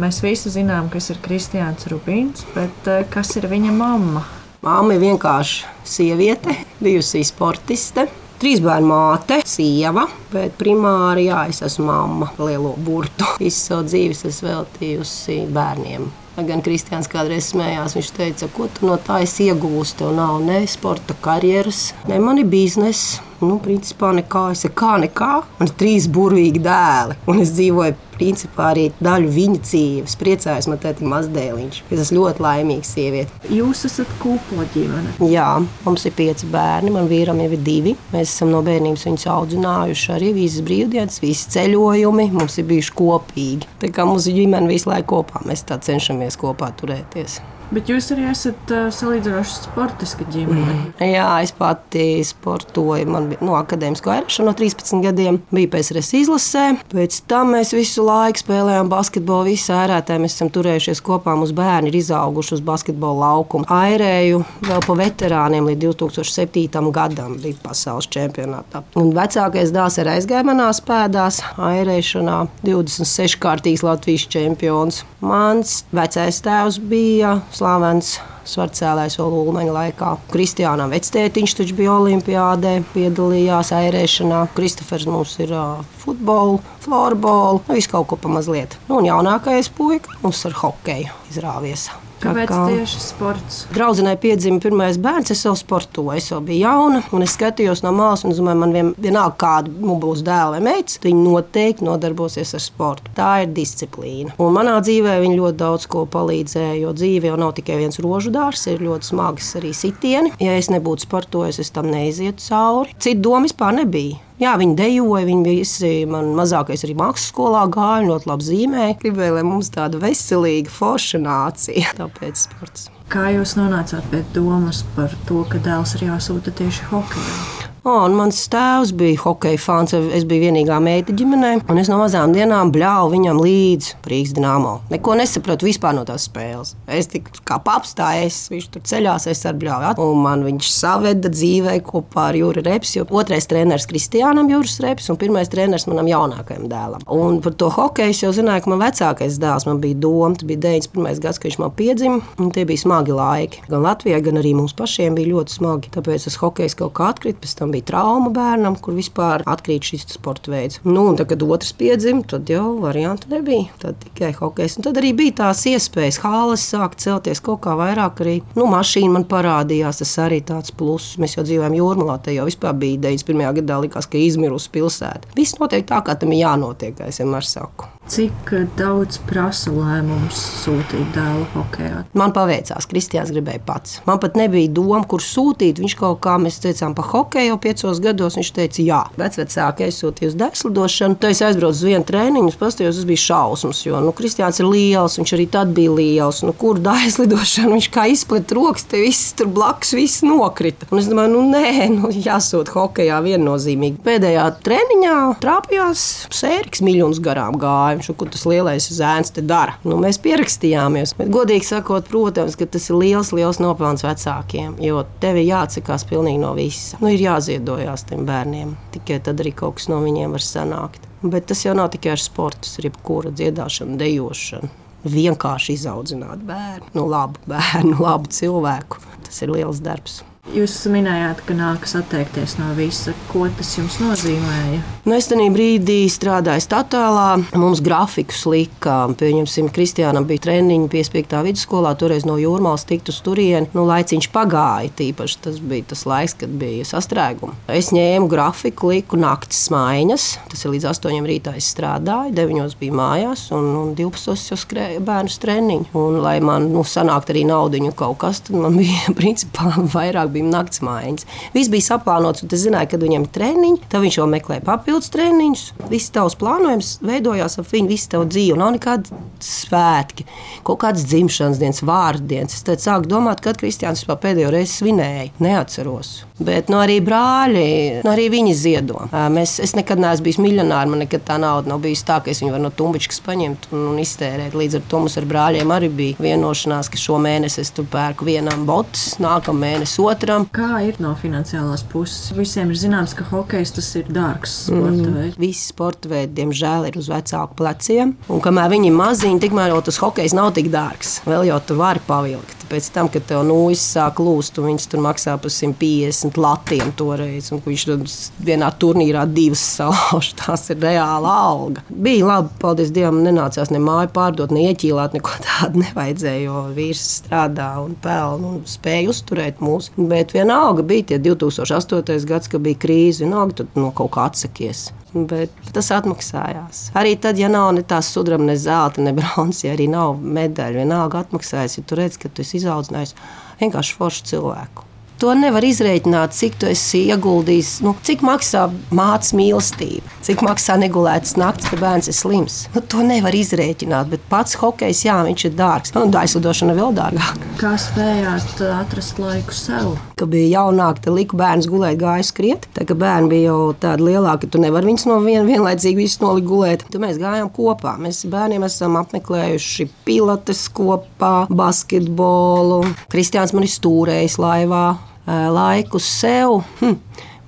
Mēs visi zinām, kas ir Kristiāns Rubīns, bet eh, kas ir viņa mamma? Māma ir vienkārši sieviete, bijusi sportiste. Trīs bērnu māte, sieva, bet primāri jā, es esmu mamma, lielo burtu. Visu savu dzīvi esmu veltījusi bērniem. Gan Kristians kādreiz smējās, viņš teica, ko tu no tā iegūsi. Tev nav ne sporta karjeras, ne mani biznesa. Nu, principā nekā, es kā nekā. Man ir trīs burvīgi dēli, un es dzīvoju principā arī daļu viņa dzīves. Priecājos, man ir mazdēliņš. Es esmu ļoti laimīga sieviete. Jūs esat kupla ģimene. Jā, mums ir pieci bērni, man vīram jau ir divi. Mēs esam no bērnības viņus audzinājuši arī visas brīvdienas, visas ceļojumi. Mums ir bijuši kopīgi. Tā kā mūsu ģimene visu laiku kopā, mēs tā cenšamies kopā turēties. Bet jūs arī esat uh, salīdzinoši sportiska ģimene. Mm. Jā, es pati sportoju. Man bija no nu, akadēmiskā aerošana no 13 gadiem. Bija PSRS izlasē. Pēc tam mēs visu laiku spēlējām basketbolu. Visi ērētāji mēs esam turējušies kopā. Mūsu bērni ir izauguši uz basketbola laukuma. Airēju vēl pa veterāniem līdz 2007. gadam bija pasaules čempionātā. Un vecākais dēls ir aizgājis manās pēdās, airēšanā 26 kārtīgs Latvijas čempions. Mans vecais tēvs bija slavens svarcēlājs vēl Ulmaņa laikā. Kristiānam Vectētiņš taču bija olimpiādē, piedalījās airēšanā. Kristofers mums ir uh, futbolu, floorbola, nu, visu kaut ko pamazliet. Nu, un jaunākais puika mums ar hokeju izrāvies. Kāpēc kā tieši sports? Draudzenei piedzima pirmais bērns, es jau sportoju. Es jau biju jauna, un es skatījos no malas, un domāju, man vien, vienalga, kāda nu, būs dēla vai meita, viņi noteikti nodarbosies ar sportu. Tā ir disciplīna. Un manā dzīvē viņi ļoti daudz ko palīdzēja, jo dzīve jau nav tikai viens rožu dārzs, ir ļoti smags arī sitieni. Ja es nebūtu sportojis, es tam neizietu cauri. Citu domu vispār nebija. Jā, viņi dejoja, viņi visi, man mazākais arī mākslas skolā gāja, ļoti labi zīmēja. Gribēja, lai mums tāda veselīga, forša nācija. Tāpēc sports. Kā jūs nonācāt pie domas par to, ka dēls ir jāsūta tieši hokeja? Oh, mans tēvs bija hokeja fans. Es biju vienīgā meita ģimenē, un es no mazām dienām bļāvu viņam līdzi Rīgas dīnāmo. Neko nesapratu vispār no tās spēles. Es tikai kā papstājos, viņš tur ceļās, es ar bļāvu. Un man viņš saveda dzīvē kopā ar Jūru Repsi. Otrais treneris Kristiānam Jūras Repsi un pirmais treneris manam jaunākajam dēlam. Un par to hokeju es jau zināju, ka man vecākais dēls man bija doma. Tas bija 91. gads, kad viņš man piedzima. Tie bija smagi laiki. Gan Latvijai, gan arī mums pašiem bija ļoti smagi. Tāpēc tas hokejs kaut kā atkrita bija trauma bērnam, kur vispār atkrīt šis sporta veids. Nu, un tad, kad otrs piedzima, tad jau variantu nebija. Tad tikai hokejs. Un tad arī bija tās iespējas, hāles sākt celties kaut kā vairāk. Arī nu, mašīna man parādījās, tas arī tāds pluss. Mēs jau dzīvojam jūrmalā, te jau vispār bija 91. gadā, likās, ka izmirusi pilsēta. Viss notiek tā, kā tam ir jānotiek, kā es vienmēr saku. Cik daudz prasa lēmums sūtīt dēlu hokeja? Man paveicās, Kristians gribēja pats. Man pat nebija doma, kur sūtīt. Viņš kaut kā mēs teicām par hokeju jau piecos gados. Viņš teica, jā, vecvecākie sūtīja uz dēslidošanu. Tad es aizbraucu uz vienu treniņu, paskatījos, tas bija šausmas. Jo nu, Kristians ir liels, viņš arī tad bija liels. Nu, kur dēslidošana, viņš kā izplet rokas, te viss tur blakus, viss nokrita. Un es domāju, nu nē, nu, jāsūt hokejā viennozīmīgi. Pēdējā treniņā trāpījās sēriks miljonus garām gāja jautājumu, ko tas lielais zēns te dara. Nu, mēs pierakstījāmies. Bet, godīgi sakot, protams, ka tas ir liels, liels nopelns vecākiem, jo tev ir jāatsakās pilnīgi no visa. Nu, ir jāziedojās tiem bērniem. Tikai tad arī kaut kas no viņiem var sanākt. Bet tas jau nav tikai ar sportu, tas ir jebkura dziedāšana, dejošana. Vienkārši izaudzināt bērnu, nu, labu bērnu, labu cilvēku. Tas ir liels darbs. Jūs minējāt, ka nākas atteikties no visa. Ko tas jums nozīmēja? Nu, es tajā brīdī strādāju Statālā. Mums grafikus lika. Pieņemsim, Kristiānam bija treniņi piespiegtā vidusskolā. Toreiz no jūrmālas tikt uz turieni. Nu, laiciņš pagāja. Tīpaši tas bija tas laiks, kad bija sastrēgumi. Es ņēmu grafiku, liku naktas maiņas. Tas ir līdz 8 rītā es strādāju, 9 bija mājās un, un 12 jau skrēja bērnu treniņu. Un, lai man nu, sanāktu arī naudiņu kaut kas, tad man bija principā vairāk bija naktas mājiņas. Viss bija saplānots, un es zināju, kad viņam ir treniņi, tad viņš jau meklē papildus treniņus. Viss tavs plānojums veidojās ap viņu visu tavu dzīvi. Nav nekādi svētki, kaut kādas dzimšanas dienas, vārdienas. Es tad sāku domāt, kad Kristiāns pēdējo reizi svinēja. Neatceros. Bet nu, arī brāļi, nu, arī viņi ziedo. Mēs, es nekad neesmu bijis miljonārs, man nekad tā nauda nav bijusi tā, ka es viņu varu no tumbiņas paņemt un, un iztērēt. Līdz ar to mums ar brāļiem arī bija vienošanās, ka šo mēnesi es tur pērku vienam botus, nākamā mēnesi otram. Kā ir no finansiālās puses? Visiem ir zināms, ka hokejs tas ir dārgs sporta mm. Visi sporta veidi, diemžēl, ir uz vecāku pleciem. Un kamēr viņi ir mazi, maziņi, tikmēr jau tas hokejs nav tik dārgs. Vēl jau tu vari pavilkt. Pēc tam, kad tev nūjas sāk lūst, un viņš tur maksā par 150 latiem toreiz, un viņš tur vienā turnīrā divas salauž, tās ir reāla alga. Bija labi, paldies Dievam, nenācās ne māju pārdot, ne ieķīlāt, neko tādu nevajadzēja, jo vīrs strādā un pelna un spēja uzturēt mūs. Bet vienalga bija tie 2008. gads, kad bija krīze, vienalga tu no kaut kā atsakies. Bet tas atmaksājās. Arī tad, ja nav ne tās sudraba, ne zelta, ne bronzas, ja arī nav medaļu, vienalga atmaksājas, ja tu redz, ka tu esi izaudzinājis vienkārši foršu cilvēku to nevar izrēķināt, cik tu esi ieguldījis, nu, cik maksā mātes mīlestība, cik maksā negulētas naktis, ka bērns ir slims. Nu, to nevar izrēķināt, bet pats hokejs, jā, viņš ir dārgs. Un aizlidošana vēl dārgāka. Kā spējāt uh, atrast laiku sev? Kad bija jaunāka, tad liku bērns gulēt, gāja skriet. Tā kā bērni bija jau tādi lielāki, tu nevari viņus no viena vienlaicīgi visus nolikt gulēt. Tad mēs gājām kopā. Mēs bērniem esam apmeklējuši pilates kopā, basketbolu. Kristiāns man ir stūrējis laivā laiku sev. Hm,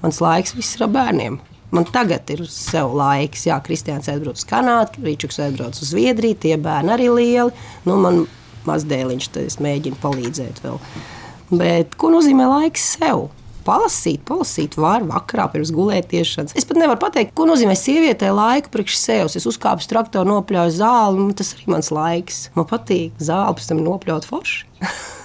mans laiks viss ir ar bērniem. Man tagad ir sev laiks. Jā, Kristiāns aizbrauc uz Kanādu, Rīčuks aizbrauc uz Zviedriju, tie bērni arī lieli. Nu, man mazdēliņš, tad es mēģinu palīdzēt vēl. Bet ko nozīmē laiks sev? Palasīt, palasīt, var vakarā pirms gulētiešanas. Es pat nevaru pateikt, ko nozīmē sievietē laiku priekš sevis. Es uzkāpu traktoru, nopļauju zāli, un tas arī mans laiks. Man patīk zāle, pēc tam nopļaut forši.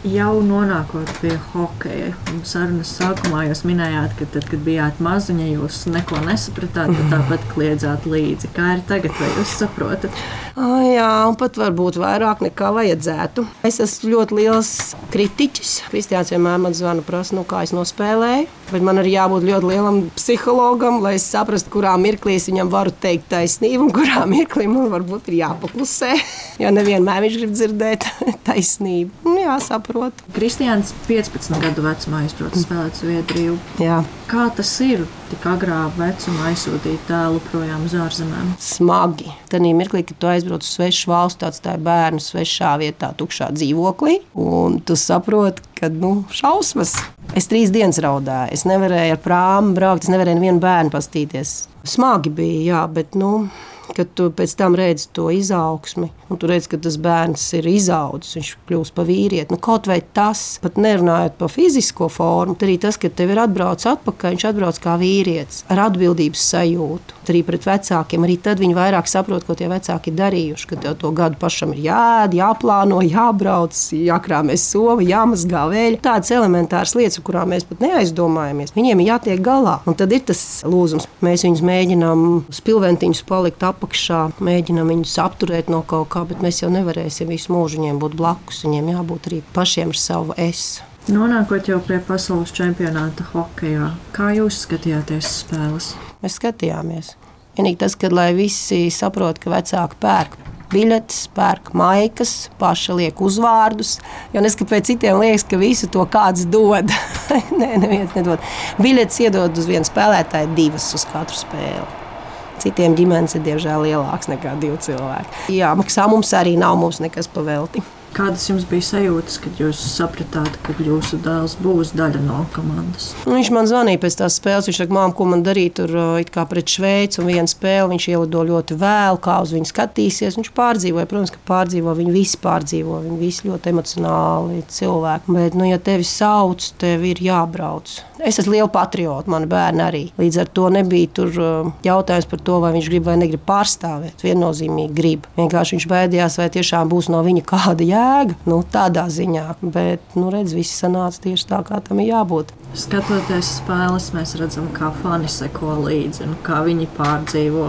Jau nonākot pie hokeja, sarunas sākumā jūs minējāt, ka tad, kad bijāt maziņa, jūs neko nesapratāt, bet tāpat kliedzāt līdzi. Kā ir tagad, vai jūs saprotat? Oh, jā, un pat varbūt vairāk nekā vajadzētu. Es esmu ļoti liels kritiķis. Kristiāns vienmēr man zvana, prasa, nu, kā es nospēlēju. Bet man arī jābūt ļoti lielam psihologam, lai es saprastu, kurā mirklī es viņam varu teikt taisnību, un kurā mirklī man varbūt ir jāpaklusē. Jo nevienmēr viņš grib dzirdēt taisnību. Nu, jā, saprotu. Kristiāns 15 gadu vecumā izbrauca spēlēt Zviedriju. Jā. Kā tas ir tik agrā vecumā aizsūtīt tēlu projām uz ārzemēm? Smagi. Tad mirklī, kad tu aizbrauc uz svešu valstu, atstāji bērnu svešā vietā, tukšā dzīvoklī, un tu saproti, ka nu, šausmas. Es trīs dienas raudāju. Es nevarēju ar prāmu braukt, es nevarēju nevienu bērnu pastīties. Smagi bija, jā, bet nu, kad tu pēc tam redzi to izaugsmi, un tu redzi, ka tas bērns ir izaudzis, viņš kļūst par vīrieti. Nu, kaut vai tas, pat nerunājot par fizisko formu, arī tas, ka tev ir atbraucis atpakaļ, viņš atbrauc kā vīrietis ar atbildības sajūtu. Arī pret vecākiem, arī tad viņi vairāk saprot, ko tie vecāki ir darījuši. Ka tev to gadu pašam ir jāēd, jāplāno, jābrauc, jākrāmē sova, jāmazgā vēļa. Tādas elementāras lietas, kurām mēs pat neaizdomājamies, viņiem ir jātiek galā. Un tad ir tas lūzums. Mēs viņus mēģinām spilventiņus palikt apakšā, mēģinām viņus apturēt no kaut kā bet mēs jau nevarēsim visu mūžu viņiem būt blakus. Viņiem jābūt arī pašiem ar savu es. Nonākot jau pie pasaules čempionāta hokeja, kā jūs skatījāties spēles? Mēs skatījāmies. Vienīgi tas, ka lai visi saprot, ka vecāki pērk biļetes, pērk maikas, paši liek uzvārdus. Jo neskapēc citiem liekas, ka visu to kāds dod. Nē, neviens nedod. Biļetes iedod uz vienu spēlētāju, divas uz katru spēli. Citiem ģimenes ir diemžēl lielāks nekā divi cilvēki. Jā, maksā mums arī nav mums nekas pavelti. Kādas jums bija sajūtas, kad jūs sapratāt, ka jūsu dēls būs daļa no komandas? Nu, viņš man zvanīja pēc tās spēles. Viņš teica, māmu, ko man darīt tur pret Šveici. Un viena spēle viņš ielido ļoti vēlu, kā uz viņu skatīsies. Viņš pārdzīvoja, protams, ka pārdzīvo. Viņi visi pārdzīvo, viņi visi ļoti emocionāli cilvēki. Bet, nu, ja tevi sauc, tev ir jābrauc. Es esmu liela patriota, man bērni arī. Līdz ar to nebija tur jautājums par to, vai viņš grib vai negrib pārstāvēt. Viennozīmīgi grib. Vienkārši viņš baidījās, vai tiešām būs no viņa kāda jēga jēga. Nu, tādā ziņā, bet nu, redz, viss sanāca tieši tā, kā tam ir jābūt. Skatoties spēles, mēs redzam, kā fani seko līdzi, kā viņi pārdzīvo,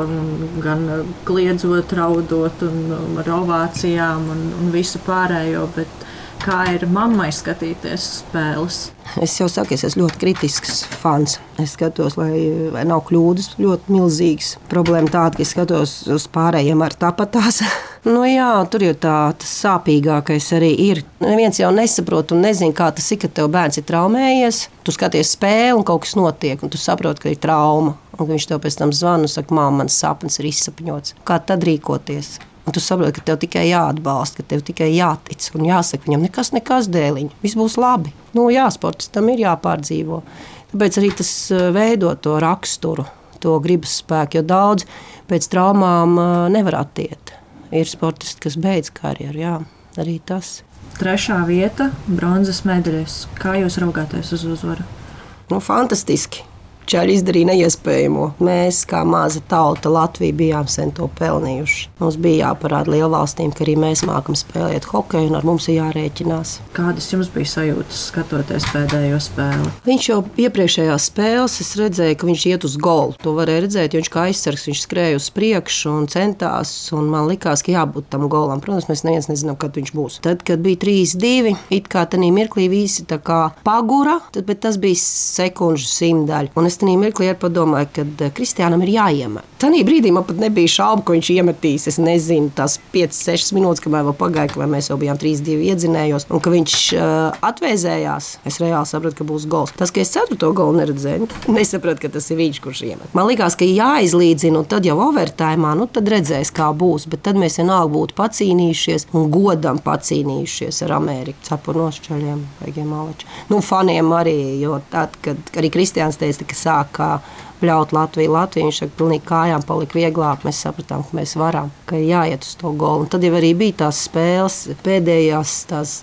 gan kliedzot, raudot, un ar ovācijām un, un visu pārējo. Bet kā ir mammai skatīties spēles? Es jau saku, es esmu ļoti kritisks fans. Es skatos, lai nav kļūdas, ļoti milzīgas. Problēma tāda, ka es skatos uz pārējiem ar tāpatās. nu, jā, tur jau tā, tas sāpīgākais arī ir. Neviens jau nesaprot un nezina, kā tas ir, kad tev bērns ir traumējies. Tu skaties spēli un kaut kas notiek, un tu saproti, ka ir trauma. Un viņš tev pēc tam zvana un saka, māma, mans sapnis ir izsapņots. Kā tad rīkoties? Un tu saproti, ka tev tikai jāatbalsta, ka tev tikai jātic un jāsaka viņam, nekas, nekas dēliņ, viss būs labi. Nu, jā, sportistam ir jāpārdzīvo. Tāpēc arī tas eh, veido to raksturu, to gribas spēku, jo daudz pēc traumām eh, nevar attiekt. Ir sportisti, kas beidz karjeru. Jā, arī tas. Trešā vieta, bronzas medaļas. Kā jūs raugāties uz uzvaru? Nu, fantastiski. Čāļi izdarīja neiespējamo. Mēs, kā maza tauta, Latvija, bijām sen to pelnījuši. Mums bija jāparāda lielvalstīm, ka arī mēs mākam spēlēt hokeju, un ar mums ir jārēķinās. Kādas jums bija sajūtas skatoties pēdējo spēli? Viņš jau iepriekšējās spēlēs, es redzēju, ka viņš iet uz golu. To varēja redzēt, jo viņš kā aizsargs, viņš skrēja uz priekšu un centās. Un man likās, ka jābūt tam golam. Protams, mēs neviens nezinām, kad viņš būs. Tad, kad bija 3-2, it kā tajā mirklī visi pagura, tad, bet tas bija sekundžu simtdaļa. Es tajā mirklī padomāju, ka eh, Kristiānam ir jāiemet. Tanī brīdī man pat nebija šaubu, ka viņš iemetīs. Es nezinu, tās 5-6 minūtes, kamēr vēl pagāja, ka mēs jau bijām 3-2 iedzinējos, un ka viņš uh, atvēzējās. Es reāli sapratu, ka būs gols. Tas, ka es 4. golu neredzēju, nesapratu, ka tas ir viņš, kurš iemet. Man liekas, ka jāizlīdzina, un tad jau overtājumā, nu tad redzēs, kā būs. Bet tad mēs vienalga būtu pacīnījušies un godam pacīnījušies ar Ameriku. Cepuru nošķaļiem, vaigiem malečiem. Nu, faniem arī, jo tad, kad arī Kristiāns teica, ka sāka bļaut Latviju. Latviju viņš ar pilnīgi kājām palika vieglāk. Mēs sapratām, ka mēs varam, ka jāiet uz to golu. Un tad jau arī bija tās spēles, pēdējās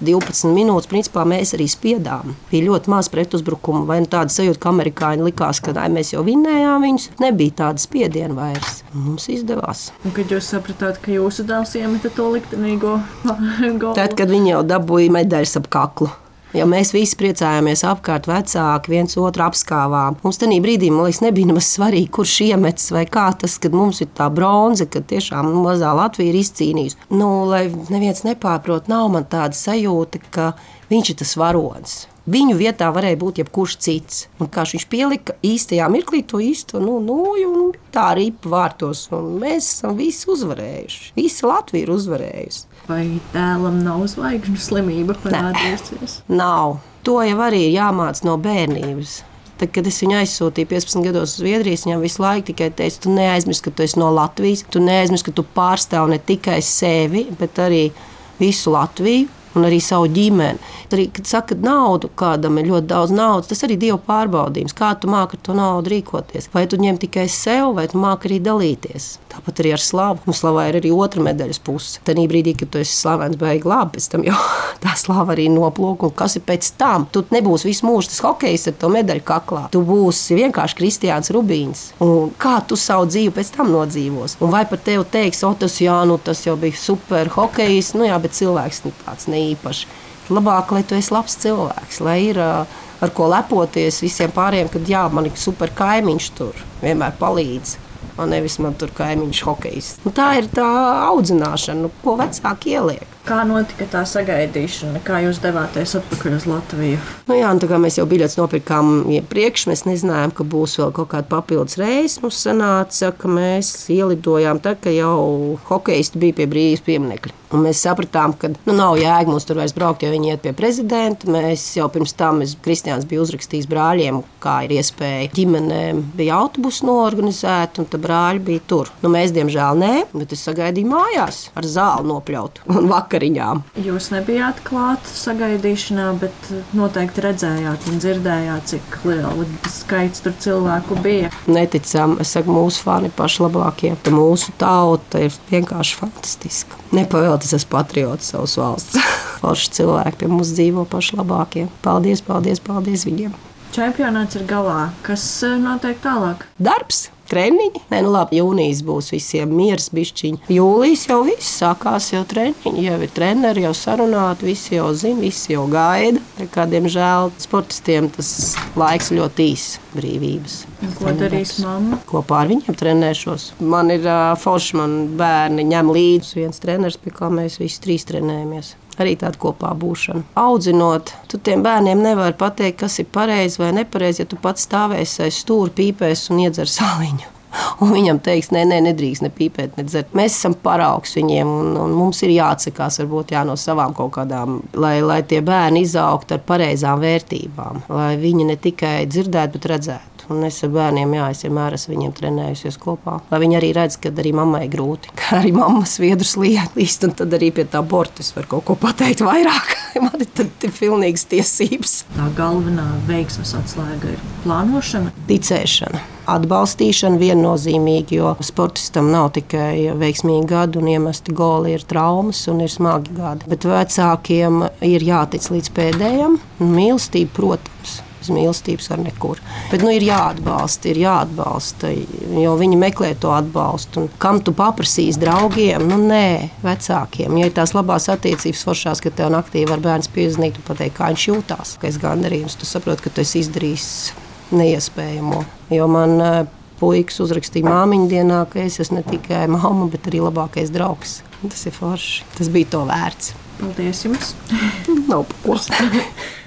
12 minūtes. Principā mēs arī spiedām. Bija ļoti maz pretuzbrukumu, vai nu tāda sajūta, ka amerikāņi likās, ka ai, mēs jau vinnējām viņus. Nebija tāda spiediena vairs. Mums izdevās. Un kad jūs sapratāt, ka jūsu dēls iemeta to liktenīgo golu? Tad, kad viņi jau dabūja medaļas ap kaklu. Ja mēs visi priecājāmies apkārt, vecāki viens otru apskāvām. Mums tajā brīdī, liekas, nebija nemaz svarīgi, kurš iemetis vai kā tas, kad mums ir tā bronza, ka tiešām nu, mazā Latvija ir izcīnījusi. Nu, lai neviens nepārprot, nav man tāda sajūta, ka viņš ir tas varonis. Viņu vietā varēja būt jebkurš cits. Un kā viņš pielika īstajā mirklī to īsto nu, noju, un tā arī vārtos. Un mēs esam visi uzvarējuši. Visa Latvija ir uzvarējusi. Vai tēlam nav zvaigžņu slimība parādījusies? Nav. To jau arī ir jāmācās no bērnības. Tad, kad es viņu aizsūtīju 15 gados uz Zviedriju, viņam visu laiku tikai teica, tu neaizmirsti, ka tu esi no Latvijas, tu neaizmirsti, ka tu pārstāv ne tikai sevi, bet arī visu Latviju un arī savu ģimeni. Arī, kad saka, ka naudu kādam ir ļoti daudz naudas, tas arī ir Dieva pārbaudījums. Kā tu māki ar to naudu rīkoties? Vai tu ņem tikai sev, vai tu māki arī dalīties? Tāpat arī ar slavu. Un slavā ir arī otra medaļas puse. Tad brīdī, kad tu esi slavens, beigas labi, pēc tam jau tā slava arī noplūk. Un kas ir pēc tam? Tu nebūsi visu mūžu tas hokejs ar to medaļu kaklā. Tu būsi vienkārši Kristiāns Rubīns. Un kā tu savu dzīvi pēc tam nodzīvos? Un vai par tevi teiks, o tas, jā, nu, tas jau bija super hokejs, nu jā, bet cilvēks nu, tāds ne īpašs. Labāk, lai tu esi labs cilvēks, lai ir ar ko lepoties visiem pārējiem, kad jā, man ir super kaimiņš tur vienmēr palīdz. Un nevis man tur kaimiņš hokejs. Nu, tā ir tā audzināšana, nu, ko vecāki ieliek. Kā notika tā sagaidīšana, kā jūs devāties atpakaļ uz Latviju? Nu jā, tā kā mēs jau biļetes nopirkām iepriekš, mēs nezinājām, ka būs vēl kaut kāda papildus reizes. Mums sanāca, ka mēs ielidojām tā, ka jau hokeisti bija pie brīvības pieminiekļa. Un mēs sapratām, ka nu, nav jēga mums tur vairs braukt, jo viņi iet pie prezidenta. Mēs jau pirms tam, Kristians bija uzrakstījis brāļiem, kā ir iespēja ģimenēm, bija autobusu norganizēta, un tā brāļi bija tur. Nu, mēs, diemžēl, nē, bet es sagaidīju mājās ar zāli nopļautu un vakariņām. Jūs nebijāt klāt sagaidīšanā, bet noteikti redzējāt un dzirdējāt, cik liels skaits tur cilvēku bija. Neticam, es saku, mūsu fani paši labākie. Mūsu tauta ir vienkārši fantastiska. Nepavēl vēl tas esmu patriots savas valsts. Forši cilvēki pie mums dzīvo paši labākie. Paldies, paldies, paldies viņiem! Čempionāts ir galā. Kas eh, notiek tālāk? Darbs! Treniņi. Nē, nu labi, jūnijas būs visiem miers, bišķiņi. Jūlijas jau viss sākās jau treniņi, jau ir treneri, jau sarunāti, visi jau zina, visi jau gaida. Kādiem žēl sportistiem tas laiks ļoti īss brīvības. Ko darīs mamma? Kopā ar viņiem trenēšos. Man ir uh, forši, man bērni ņem līdzi viens treneris, pie kā mēs visi trīs trenējamies arī tāda kopā būšana. Audzinot, tu tiem bērniem nevari pateikt, kas ir pareizi vai nepareizi, ja tu pats stāvēsi aiz stūra, pīpēs un iedzer sāliņu. Un viņam teiks, nē, nē, nedrīkst ne pīpēt, ne dzert. Mēs esam paraugs viņiem, un, un mums ir jāatsakās varbūt jā, no savām kaut kādām, lai, lai tie bērni izaugtu ar pareizām vērtībām, lai viņi ne tikai dzirdētu, bet redzētu. Un es ar bērniem, jā, es vienmēr esmu viņiem trenējusies kopā. Lai viņi arī redz, ka arī mammai ir grūti, ka arī mammas viedrus līst, un tad arī pie tā borta es varu kaut ko pateikt vairāk. man ir tad pilnīgas tiesības. Tā galvenā veiksmes atslēga ir plānošana, ticēšana. Atbalstīšana viennozīmīgi, jo sportistam nav tikai veiksmīgi gadi un iemesti goli, ir traumas un ir smagi gadi. Bet vecākiem ir jātic līdz pēdējiem. Mīlestība, protams, bez mīlestības var nekur. Bet nu, ir jāatbalsta, ir jāatbalsta, jo viņi meklē to atbalstu. Un kam tu paprasīsi draugiem? Nu, nē, vecākiem. Ja ir tās labās attiecības foršās, ka tev naktī var bērns piezīmēt, un pateikt, kā viņš jūtās, ka es gandarījums, tu saproti, ka tu esi izdarījis neiespējamo. Jo man eh, puikas uzrakstīja māmiņu dienā, ka es esmu ne tikai mamma, bet arī labākais draugs. Tas ir forši. Tas bija to vērts. Paldies jums! Nav pa ko.